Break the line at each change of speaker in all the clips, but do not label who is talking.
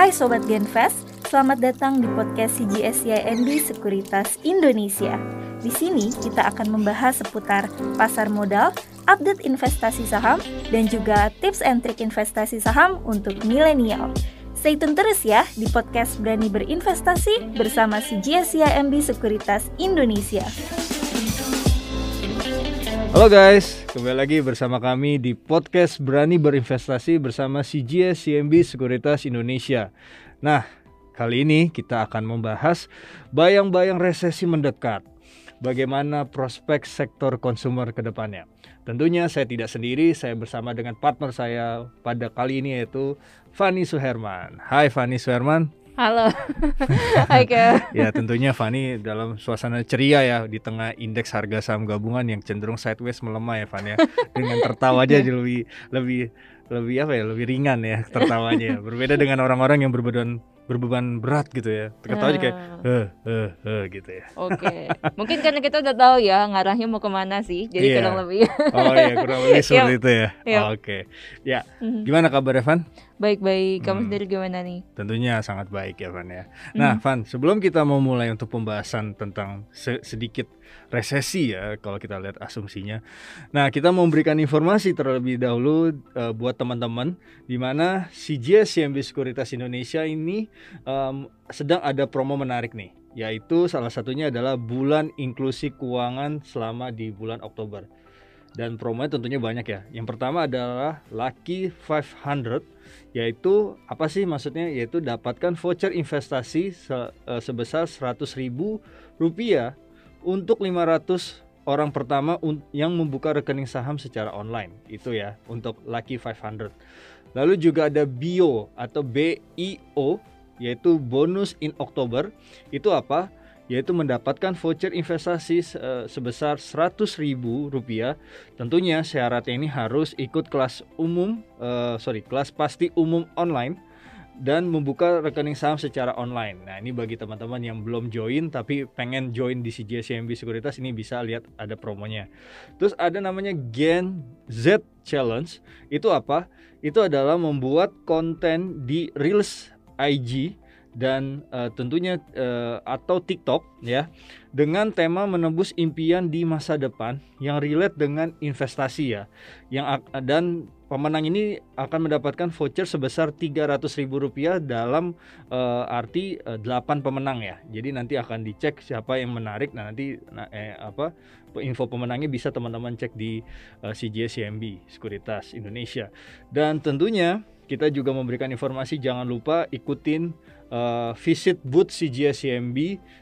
Hai Sobat Genfest, selamat datang di podcast CGSCIMB Sekuritas Indonesia. Di sini kita akan membahas seputar pasar modal, update investasi saham, dan juga tips and trik investasi saham untuk milenial. Stay tune terus ya di podcast Berani Berinvestasi bersama CGSCIMB Sekuritas Indonesia.
Halo guys, kembali lagi bersama kami di podcast Berani Berinvestasi bersama CGS CMB Sekuritas Indonesia. Nah, kali ini kita akan membahas bayang-bayang resesi mendekat. Bagaimana prospek sektor konsumer ke depannya. Tentunya saya tidak sendiri, saya bersama dengan partner saya pada kali ini yaitu Fani Suherman. Hai Fani Suherman.
Halo. Hai Ke.
ya tentunya Fani dalam suasana ceria ya di tengah indeks harga saham gabungan yang cenderung sideways melemah ya Fani ya. Dengan tertawa aja jadi lebih lebih lebih apa ya lebih ringan ya tertawanya. Berbeda dengan orang-orang yang berbeban berbeban berat gitu ya. Ketawa aja kayak eh eh eh gitu ya.
Oke. Mungkin karena kita udah tahu ya ngarahnya mau ke mana sih. Jadi
Iya.
kurang lebih.
Oh iya kurang lebih seperti
Yuk.
itu ya.
Yuk.
Oke. Ya,
Mhm.
gimana kabar Evan?
Baik-baik. Kamu
Hmm.
sendiri gimana nih?
Tentunya sangat baik ya Van ya. Nah
Mhm.
Van, sebelum kita mau mulai untuk pembahasan tentang se- sedikit resesi ya kalau kita lihat asumsinya. Nah kita mau memberikan informasi terlebih dahulu eh, buat teman-teman di mana CGS CMB Sekuritas Indonesia ini em, sedang ada promo menarik nih. Yaitu salah satunya adalah bulan inklusi keuangan selama di bulan Oktober. Dan promonya tentunya banyak ya. Yang pertama adalah Lucky 500 yaitu apa sih maksudnya? Yaitu dapatkan voucher investasi se- eh, sebesar 100.000 rupiah untuk 500 orang pertama yang membuka rekening saham secara online. Itu ya untuk Lucky 500 lalu juga ada BIO atau BIO yaitu bonus in Oktober. Itu apa yaitu mendapatkan voucher investasi eh, sebesar 100.000 rupiah Tentunya syaratnya ini harus ikut kelas umum, eh, sorry, kelas pasti umum online dan membuka rekening saham secara online. Nah ini bagi teman-teman yang belum join tapi pengen join di CJCMB Sekuritas ini bisa lihat ada promonya. Terus ada namanya Gen Z Challenge. Itu apa? Itu adalah membuat konten di Reels IG dan eh, tentunya eh, atau TikTok ya dengan tema menebus impian di masa depan yang relate dengan investasi ya. Yang dan pemenang ini akan mendapatkan voucher sebesar Rp300.000 dalam eh, arti eh, 8 pemenang ya. Jadi nanti akan dicek siapa yang menarik. Nah, nanti nah, eh, apa info pemenangnya bisa teman-teman cek di eh, CGS CMB Sekuritas Indonesia. Dan tentunya kita juga memberikan informasi jangan lupa ikutin eh, visit booth CGS CMB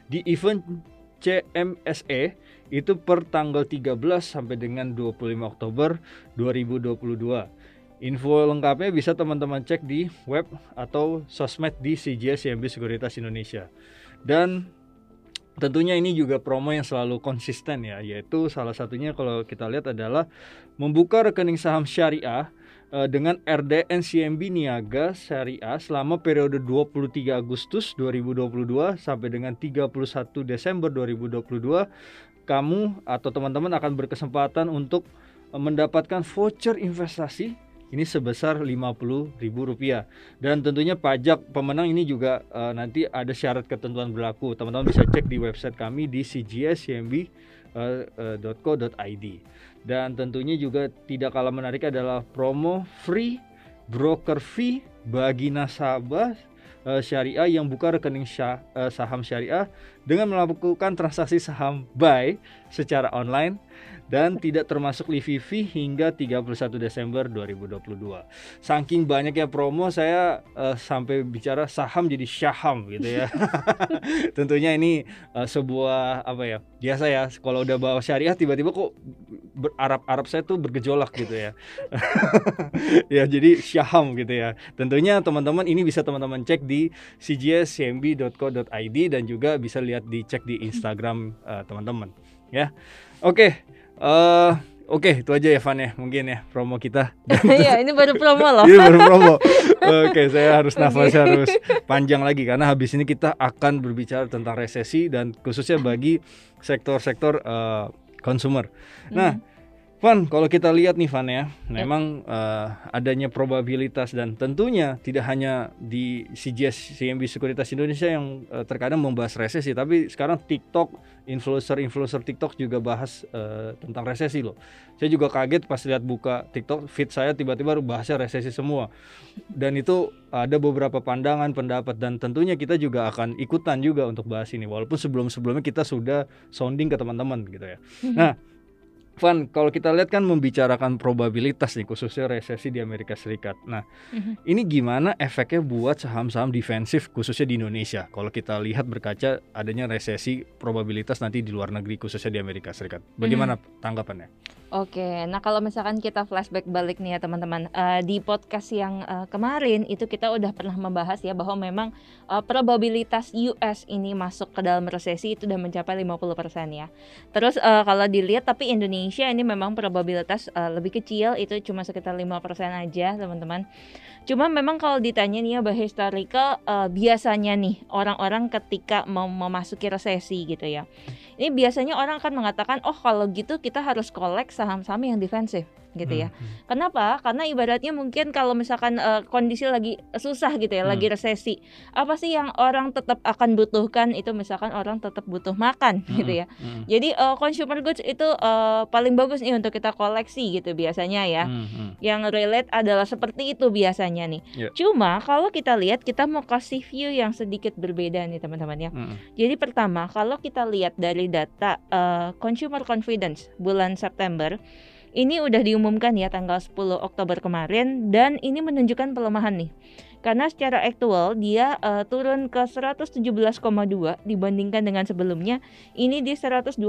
di event CMSE itu per tanggal 13 sampai dengan 25 Oktober 2022. Info lengkapnya bisa teman-teman cek di web atau sosmed di CGS CMB Sekuritas Indonesia. Dan tentunya ini juga promo yang selalu konsisten ya, yaitu salah satunya kalau kita lihat adalah membuka rekening saham syariah eh, dengan RDN CMB Niaga Syariah selama periode 23 Agustus 2022 sampai dengan 31 Desember 2022 kamu atau teman-teman akan berkesempatan untuk eh, mendapatkan voucher investasi ini sebesar Rp50.000 dan tentunya pajak pemenang ini juga eh, nanti ada syarat ketentuan berlaku. Teman-teman bisa cek di website kami di cgscmb.co.id dan tentunya juga tidak kalah menarik adalah promo free broker fee bagi nasabah eh, syariah yang buka rekening eh, saham syariah dengan melakukan transaksi saham buy secara online dan tidak termasuk livi fee hingga 31 Desember 2022. Saking banyaknya promo saya eh, sampai bicara saham jadi syaham gitu ya. Tentunya ini eh, sebuah apa ya? Biasa ya kalau udah bawa syariah tiba-tiba kok Arab-Arab saya tuh bergejolak gitu ya. ya jadi syaham gitu ya. Tentunya teman-teman ini bisa teman-teman cek di cgscmb.co.id dan juga bisa lihat dicek di Instagram eh, teman-teman ya. Oke. eh Oke, itu aja ya Van ya, mungkin ya promo kita.
Iya, ini baru promo loh.
Ini baru promo. Oke, saya harus nafas harus panjang lagi karena habis ini kita akan berbicara tentang resesi dan khususnya bagi sektor-sektor eh, consumer. Nah, Van, kalau kita lihat nih Van ya, memang uh, adanya probabilitas dan tentunya tidak hanya di CGS CMB Sekuritas Indonesia yang uh, terkadang membahas resesi, tapi sekarang TikTok, influencer-influencer TikTok juga bahas uh, tentang resesi loh. Saya juga kaget pas lihat buka TikTok feed saya tiba-tiba bahasnya resesi semua. Dan itu ada beberapa pandangan, pendapat dan tentunya kita juga akan ikutan juga untuk bahas ini walaupun sebelum-sebelumnya kita sudah sounding ke teman-teman gitu ya.
Mhm.
Nah, Van, kalau kita lihat kan membicarakan probabilitas nih khususnya resesi di Amerika Serikat. Nah,
Mhm.
ini gimana efeknya buat saham-saham defensif khususnya di Indonesia? Kalau kita lihat berkaca adanya resesi probabilitas nanti di luar negeri khususnya di Amerika Serikat. Bagaimana tanggapannya?
Oke, nah kalau misalkan kita flashback balik nih ya teman-teman, eh, di podcast yang eh, kemarin itu kita udah pernah membahas ya bahwa memang eh, probabilitas US ini masuk ke dalam resesi itu udah mencapai 50% ya. Terus eh, kalau dilihat tapi Indonesia ini memang probabilitas eh, lebih kecil itu cuma sekitar 5% aja teman-teman. Cuma memang kalau ditanya nih ya bahwa historical eh, biasanya nih orang-orang ketika mau memasuki resesi gitu ya. Ini biasanya orang akan mengatakan, "Oh, kalau gitu kita harus kolek saham-saham yang defensif." Gitu ya.
Hmm,
Kenapa? Karena ibaratnya mungkin kalau misalkan eh, kondisi lagi susah gitu ya,
Hmm.
lagi resesi, apa sih yang orang tetap akan butuhkan? Itu misalkan orang tetap butuh makan
hmm,
gitu ya.
hmm,
Jadi eh, consumer goods itu eh, paling bagus nih untuk kita koleksi gitu biasanya ya.
hmm, hmm.
Yang relate adalah seperti itu biasanya nih.
Ya.
Cuma kalau kita lihat kita mau kasih view yang sedikit berbeda nih teman-teman ya.
Hmm,
Jadi pertama, kalau kita lihat dari data eh, consumer confidence bulan September, ini udah diumumkan ya tanggal 10 Oktober kemarin dan ini menunjukkan pelemahan nih. Karena secara aktual dia eh, turun ke 117,2 dibandingkan dengan sebelumnya ini di 124,7.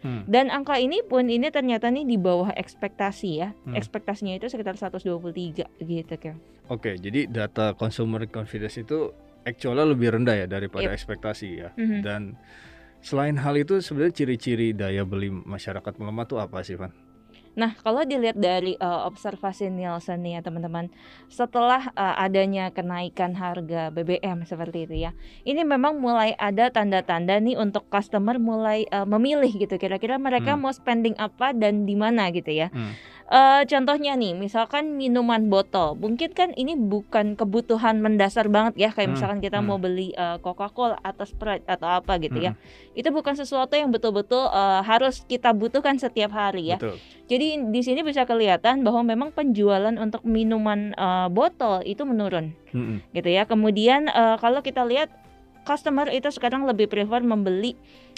hmm.
Dan angka ini pun ini ternyata nih di bawah ekspektasi ya.
Hmm.
Ekspektasinya itu sekitar 123 gitu kan.
Oke, jadi data consumer confidence itu actualnya lebih rendah ya daripada
Yep.
ekspektasi ya.
Mhm.
Dan selain hal itu sebenarnya ciri-ciri daya beli masyarakat melemah tuh apa sih, Van?
Nah, kalau dilihat dari eh, observasi Nielsen nih ya teman-teman, setelah eh, adanya kenaikan harga BBM seperti itu ya, ini memang mulai ada tanda-tanda nih untuk customer mulai eh, memilih gitu, kira-kira mereka
Hmm.
mau spending apa dan di mana gitu ya.
Hmm.
Eh, contohnya nih, misalkan minuman botol, mungkin kan ini bukan kebutuhan mendasar banget ya, kayak
Hmm,
misalkan kita
hmm.
mau beli eh, Coca-Cola atau Sprite atau apa gitu ya,
Hmm,
itu bukan sesuatu yang betul-betul eh, harus kita butuhkan setiap hari ya.
Betul.
Jadi di sini bisa kelihatan bahwa memang penjualan untuk minuman eh, botol itu menurun,
Hmm,
gitu ya. Kemudian eh, kalau kita lihat customer itu sekarang lebih prefer membeli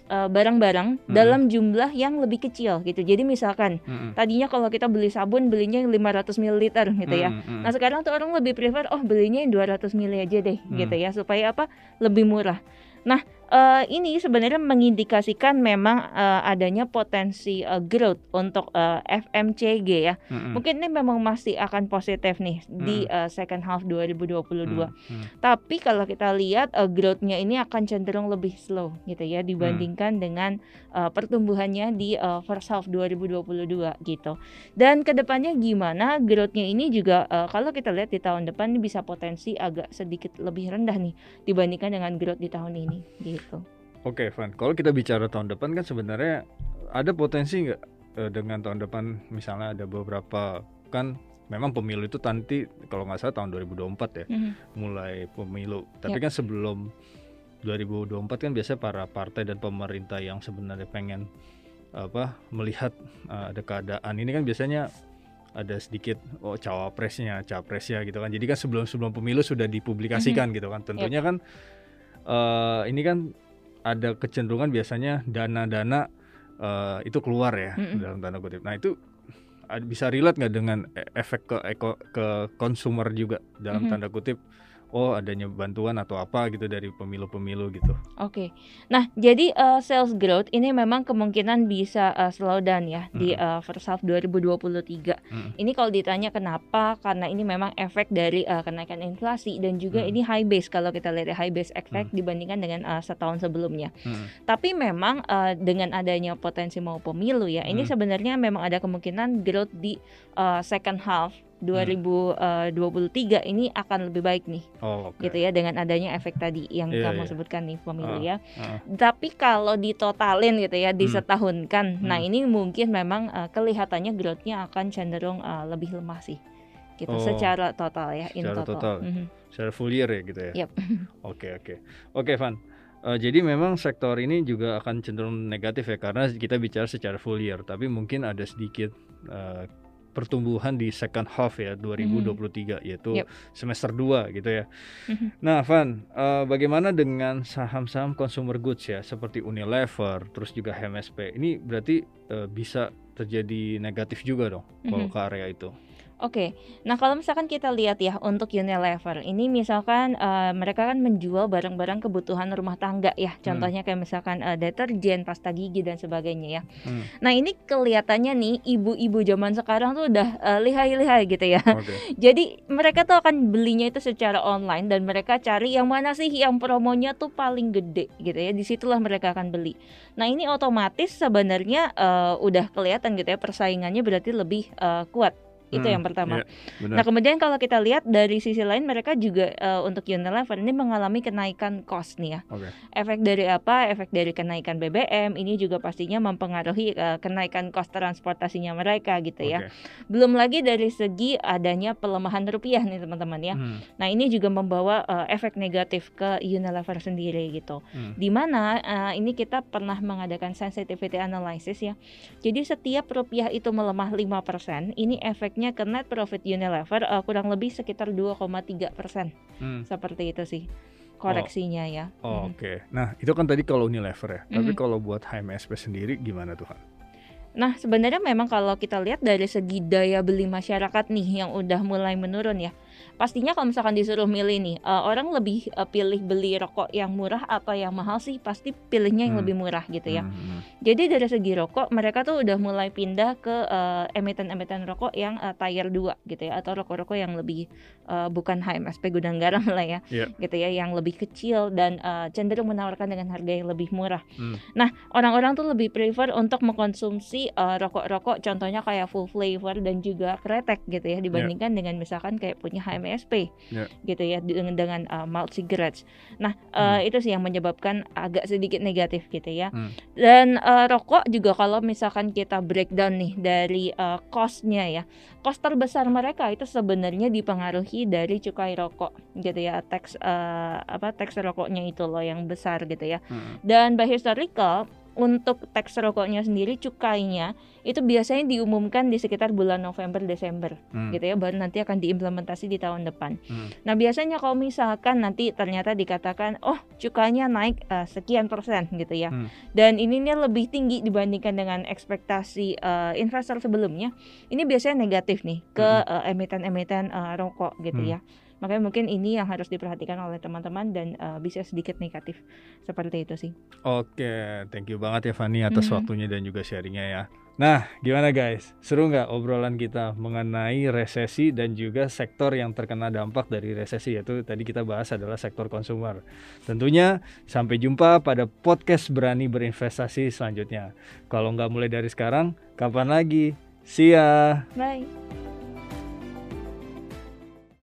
eh, barang-barang
Mm-mm.
dalam jumlah yang lebih kecil gitu. Jadi misalkan
hmm,
tadinya kalau kita beli sabun belinya yang 500 ml gitu ya.
hmm, hmm.
Nah sekarang tuh orang lebih prefer oh belinya yang 200 ml aja deh
Hmm.
gitu ya supaya apa lebih murah. Nah eh, ini sebenarnya mengindikasikan memang eh, adanya potensi eh, growth untuk eh, FMCG ya.
Hmm, hmm.
Mungkin ini memang masih akan positif nih di eh, second half 2022.
Hmm, hmm.
Tapi kalau kita lihat eh, growth-nya ini akan cenderung lebih slow gitu ya dibandingkan dengan eh, pertumbuhannya di eh, first half 2022 gitu. Dan ke depannya gimana growth-nya ini juga eh, kalau kita lihat di tahun depan ini bisa potensi agak sedikit lebih rendah nih dibandingkan dengan growth di tahun ini gitu.
Oke, Van. Kalau kita bicara tahun depan kan sebenarnya ada potensi nggak eh, dengan tahun depan misalnya ada beberapa kan memang pemilu itu nanti kalau nggak salah tahun 2024 ya
Mhm.
mulai pemilu. Tapi kan sebelum 2024 kan biasanya para partai dan pemerintah yang sebenarnya pengen apa melihat eh, ada keadaan ini kan biasanya ada sedikit oh cawapresnya, capresnya gitu kan. Jadi kan sebelum-sebelum pemilu sudah dipublikasikan gitu kan. Tentunya kan eh, ini kan ada kecenderungan biasanya dana-dana eh, itu keluar ya
Mm-mm.
dalam tanda kutip. Nah itu bisa relate nggak dengan e- efek ke eko, ke consumer juga dalam
Mhm.
tanda kutip oh adanya bantuan atau apa gitu dari pemilu-pemilu gitu.
Oke, nah jadi eh, sales growth ini memang kemungkinan bisa eh, slow down ya di
Mhm.
eh, first half 2023.
Mhm.
Ini kalau ditanya kenapa, karena ini memang efek dari eh, kenaikan inflasi dan juga
Mhm.
ini high base kalau kita lihat high base effect dibandingkan dengan eh, setahun sebelumnya.
Hmm.
Tapi memang eh, dengan adanya potensi mau pemilu ya, ini
Hmm.
sebenarnya memang ada kemungkinan growth di eh, second half 2023 ini akan lebih baik nih
Oh, oke.
gitu ya dengan adanya efek tadi yang
Iya,
kamu
iya.
sebutkan nih pemilu
Ah,
ya.
ah.
Tapi kalau ditotalin gitu ya, disetahunkan, nah
Hmm.
ini mungkin memang eh, kelihatannya growth-nya akan cenderung eh, lebih lemah sih, gitu
Oh.
secara total ya, in
Secara
total.
total.
Mhm.
Secara full year ya gitu ya. Oke oke oke Van. Eh, jadi memang sektor ini juga akan cenderung negatif ya karena kita bicara secara full year. Tapi mungkin ada sedikit eh, pertumbuhan di second half ya 2023 yaitu
Yap.
semester 2 gitu ya.
Mhm.
Nah Van, eh, bagaimana dengan saham-saham consumer goods ya seperti Unilever, terus juga HMSP. Ini berarti eh, bisa terjadi negatif juga dong kalau
Mhm.
ke area itu.
Oke, nah kalau misalkan kita lihat ya untuk Unilever ini misalkan eh, mereka kan menjual barang-barang kebutuhan rumah tangga ya, contohnya kayak misalkan eh, deterjen, pasta gigi dan sebagainya ya.
Hmm.
Nah ini kelihatannya nih ibu-ibu zaman sekarang tuh udah eh, lihai-lihai gitu ya.
Oke.
Jadi mereka tuh akan belinya itu secara online dan mereka cari yang mana sih yang promonya tuh paling gede gitu ya. Di situlah mereka akan beli. Nah ini otomatis sebenarnya eh, udah kelihatan gitu ya persaingannya berarti lebih eh, kuat. Itu
Hmm,
yang pertama.
iya, benar.
Nah kemudian kalau kita lihat dari sisi lain mereka juga eh, untuk Unilever ini mengalami kenaikan cost nih ya.
Oke.
Efek dari apa? Efek dari kenaikan BBM ini juga pastinya mempengaruhi eh, kenaikan cost transportasinya mereka gitu ya. Belum lagi dari segi adanya pelemahan rupiah nih teman-teman ya.
Hmm,
Nah ini juga membawa eh, efek negatif ke Unilever sendiri gitu.
hmm.
Di mana eh, ini kita pernah mengadakan sensitivity analysis ya. Jadi setiap rupiah itu melemah 5%, ini efeknya ke net profit Unilever eh, kurang lebih sekitar 2,3%
Hmm.
seperti itu sih koreksinya ya.
Oh,
Mhm.
Oke, nah itu kan tadi kalau Unilever ya. Tapi
Mhm.
kalau buat HMSP sendiri gimana tuh?
Nah, sebenarnya memang kalau kita lihat dari segi daya beli masyarakat nih yang udah mulai menurun ya. Pastinya kalau misalkan disuruh milih nih, eh, orang lebih eh, pilih beli rokok yang murah atau yang mahal sih? Pasti pilihnya yang
Hmm.
lebih murah gitu ya.
Hmm, hmm.
Jadi dari segi rokok mereka tuh udah mulai pindah ke eh, emiten-emiten rokok yang eh, tier 2 gitu ya atau rokok-rokok yang lebih eh, bukan HMSP gudang garam lah ya.
Iya.
Gitu ya, yang lebih kecil dan eh, cenderung menawarkan dengan harga yang lebih murah.
Hmm.
Nah, orang-orang tuh lebih prefer untuk mengkonsumsi eh, rokok-rokok contohnya kayak full flavor dan juga kretek gitu ya dibandingkan dengan misalkan kayak punya HMSP
Iya.
gitu ya dengan dengan eh, malt cigarettes. Nah, eh, itu sih yang menyebabkan agak sedikit negatif gitu ya.
Hmm.
Dan eh, rokok juga kalau misalkan kita breakdown nih dari eh, cost-nya ya. Cost terbesar mereka itu sebenarnya dipengaruhi dari cukai rokok gitu ya. Tax eh, apa tax rokoknya itu loh yang besar gitu ya.
Hmm.
Dan by historical untuk teks rokoknya sendiri cukainya itu biasanya diumumkan di sekitar bulan November Desember
Hmm.
gitu ya baru nanti akan diimplementasi di tahun depan.
Hmm.
Nah biasanya kalau misalkan nanti ternyata dikatakan oh cukainya naik eh, sekian persen gitu ya
Hmm.
dan ini nih lebih tinggi dibandingkan dengan ekspektasi eh, investor sebelumnya ini biasanya negatif nih ke eh, emiten-emiten eh, rokok gitu
Hmm.
ya. Makanya mungkin ini yang harus diperhatikan oleh teman-teman dan eh, bisa sedikit negatif seperti itu sih.
Oke, thank you banget ya Fani atas
Mhm.
waktunya dan juga sharingnya ya. Nah, gimana guys? Seru nggak obrolan kita mengenai resesi dan juga sektor yang terkena dampak dari resesi yaitu tadi kita bahas adalah sektor konsumer. Tentunya sampai jumpa pada podcast berani berinvestasi selanjutnya. Kalau nggak mulai dari sekarang, kapan lagi? See ya.
Bye.